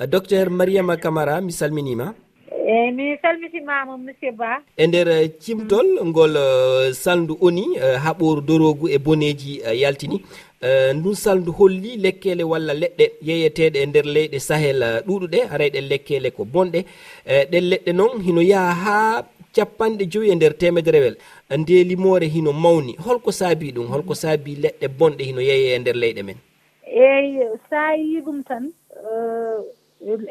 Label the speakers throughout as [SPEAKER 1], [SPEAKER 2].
[SPEAKER 1] Eh, docteur mariama camara mi salminima.
[SPEAKER 2] Eyyi mi salmitimama monsieur ba.
[SPEAKER 1] E nder eh, cimtol ngol saldu oni haɓoru dorogu e boneji yaltini. Ndun saldu holli lekkele walla leɗɗe yeeyeteɗe e nder leyɗe sahel ɗuɗuɗe haray ɗen lekkele ko bonɗe. Ɗen leɗɗe noon hino yaaha ha capanɗe joyi e nder temedere ndelimore hino mawni. Holko saabi ɗum holko saabi leɗɗe bonɗe hino yeeye e nder leyɗe men.
[SPEAKER 2] Eyi sa yi ɗum tan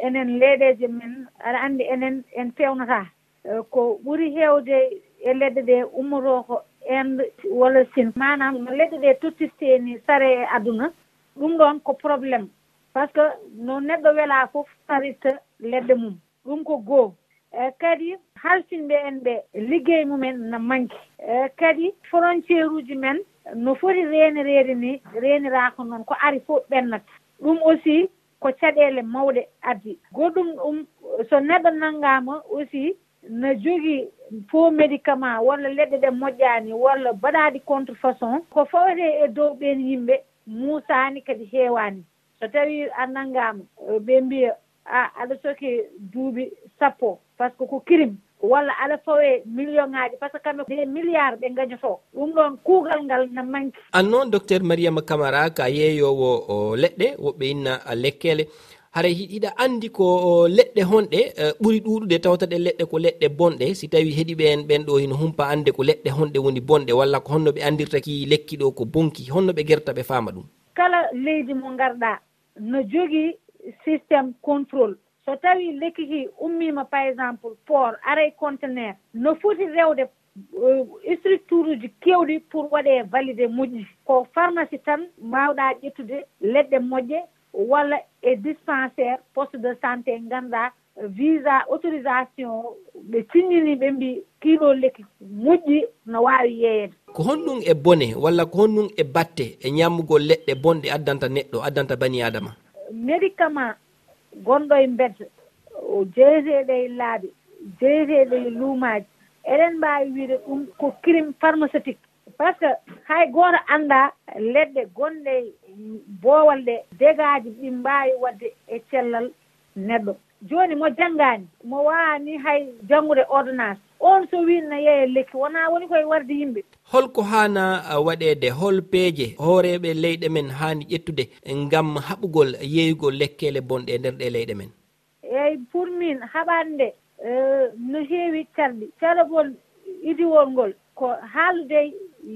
[SPEAKER 2] enen leyɗeje men aɗa andi enen en fewnata. E, ko ɓuuri hewde e leɗɗe ɗe ummoto ko inde walla sin. Manam no leɗɗe ɗe tottirteni sare e aduna ɗum ɗon ko probléme par ce que no neɗɗo weela foof saritta leɗɗe mum. Ɗum ko goho e kadi halsinɓe en ɓe liggey mumen no manque e kadi frontiére uji men no foti renirede ni renirako noon ko ari fof ɓennata. Ɗum aussi ko caɗele mawɗe addi goɗɗum ɗum so neɗɗo nanngama aussi no jogii faux médicament walla leɗɗe ɗe moƴƴani walla mbaɗaɗi contrefaçon ko fawete e dow ɓen yimɓe muusani kadi heewani so tawi a nanngama ɓe mbiya a aɗa soki duuɓi sappo par ce que ko crime. walla aɗa fawe million ŋaji par ce que kamɓe des milliards ɓe gañoto ɗum ɗon kuugal ngal na manki.
[SPEAKER 1] An noon docteur mariama camara ka yeeyowo leɗɗe woɓɓe inna lekkele haray hiɗa andi ko leɗɗe honɗe e, ɓuuri ɗuɗude tawta ɗe leɗɗe ko leɗɗe bonɗe. Si tawi heeɗi ɓe en ɓen ɗo hino humpa ande ko leɗɗe honɗe woni bonɗe walla ko honno ɓe andirta ki lekki ɗo ko bonki honno ɓe guerta ɓe faama ɗum.
[SPEAKER 2] Kala leydi mo garɗa no jogii systéme contrôle. so tawi lekki ki ummima par exemple port aray contenaire no foti rewde uh, structure uji kewɗi pour waɗe validé moƴƴi. Ko pharmacie tan mbawɗa ƴettude leɗɗe moƴƴe walla e dispensaire poste de santé ganduɗa visa autorisation ɓe signini ɓe mbi kiilo lekki moƴƴi no wawi yeeyede.
[SPEAKER 1] Ko honɗum e bone walla ko honɗum e batte e ñammugol leɗɗe bonɗe addanta neɗɗo addanta bani adama?
[SPEAKER 2] Médicament gonɗo e mbedda jeyeteɗo e laabi jeyeteɗo e luumaji eɗen mbawi wiide ɗum ko crime pharmaceutique. Par ce que hay goto anda leɗɗe gonɗe boowal ɗe dégat ji ɗi mbawi wadde e cellal neɗɗo. Jooni mo janngaani mo waani hay janngude ordonnance. On so wiinno yeeye lekki wonaa woni koye warde yimɓe.
[SPEAKER 1] Holko haana waɗeede hol peeje hooreeɓe leyɗe men haani ƴettude ngam haɓugol yeeygol lekkeele bonɗe e ndeer ɗe leyɗe men.
[SPEAKER 2] Eeyi pour min haɓande e, no heewi carɗi caragol idiwol ngol ko haaldude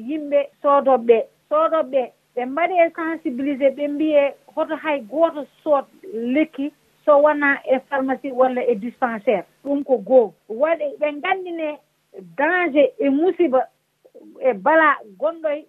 [SPEAKER 2] yimɓe soodoɓe ɓee soodoɓe ɓee ɓe mbaɗi e sensibilisé ɓe mbiye hoto hay gooto sood lekki so wona e pharmacie walla e dispensaire. Ɗum ko goo. Waɗi ɓe nganndine danger e musiba e bala gonɗoy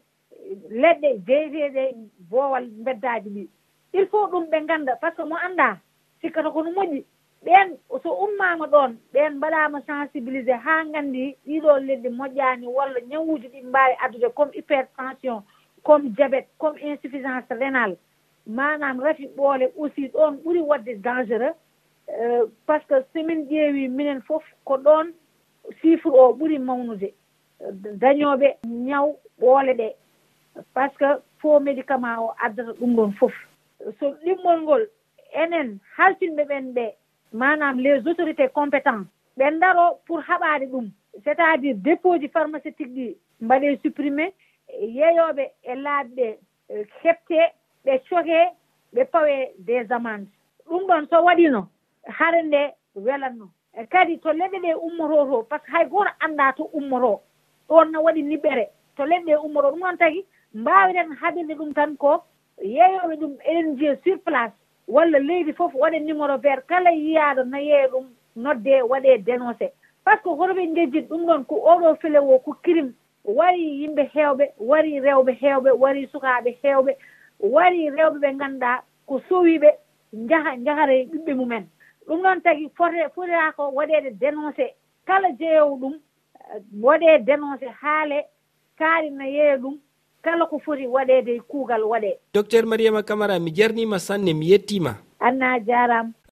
[SPEAKER 2] leɗɗe jeyeteɗe boowal beddaji ɗi. Il faut ɗum ɓe ngannda par ce que mo annda sikkata kono moƴƴi. Ɓeen so ummama ɗon ɓeen mbaɗama sensibilisé haa nganndi ɗiɗo leɗɗi moƴƴani walla ñawuji ɗi mbawi addude comme hypertension comme diabéte comme insuffisance rénal manam rafi ɓoole aussi ɗon ɓuri wadde dangereux euh, par ce que somin ƴeewi minen fof ko ɗon chiffre o ɓuri mawnude euh, dañooɓe ñaw ɓoole ɗee par ce que faux médicament o addata ɗum ɗon fof. So ɗimmol ngol enen haltinɓe ɓen ɓe manam les autorités compétent ɓe ndaro pour haɓaade ɗum c' est à dire dépôt ji pharmaceutique ɗi mbaɗe supprimé e yeeyooɓe e laaɓi ɗe heɓtee euh, ɓe coke ɓe pawe des amande ɗum ɗon so waɗino hare nde welatno e kadi to leɗɗe ɗe ummoto to par ce que hay goto anda to ummoto ɗon no waɗi niɓɓere. To leɗɗe ɗe ummoto ɗum noon tagi mbaweten haɓirde ɗum tan ko yeeyoɓe ɗum eɗen jiya sur place walla leydi fof waɗe numéro vert kala yiyaɗo no yeeya ɗum nodde waɗe dénoncé. Par ce que hotoɓe jejjit ɗum ɗon ko oɗo file o ko crime wari yimɓe hewɓe wari rewɓe hewɓe wari sukaɓe hewɓe wari rewɓe ɓe ngannduɗaa ko sowiiɓe njaha njahara ɓiɓɓe mumen. Ɗum noon tagi fote fotiraa ko waɗeede dénoncé. Kala jeeyowo ɗum eh, waɗee dénoncé haale kaari no yeeya ɗum kala ko foti waɗeede kuugal waɗee.
[SPEAKER 1] Docteur mariama camara mi jarniima sanne mi yettiima.
[SPEAKER 2] Anna jaaraama.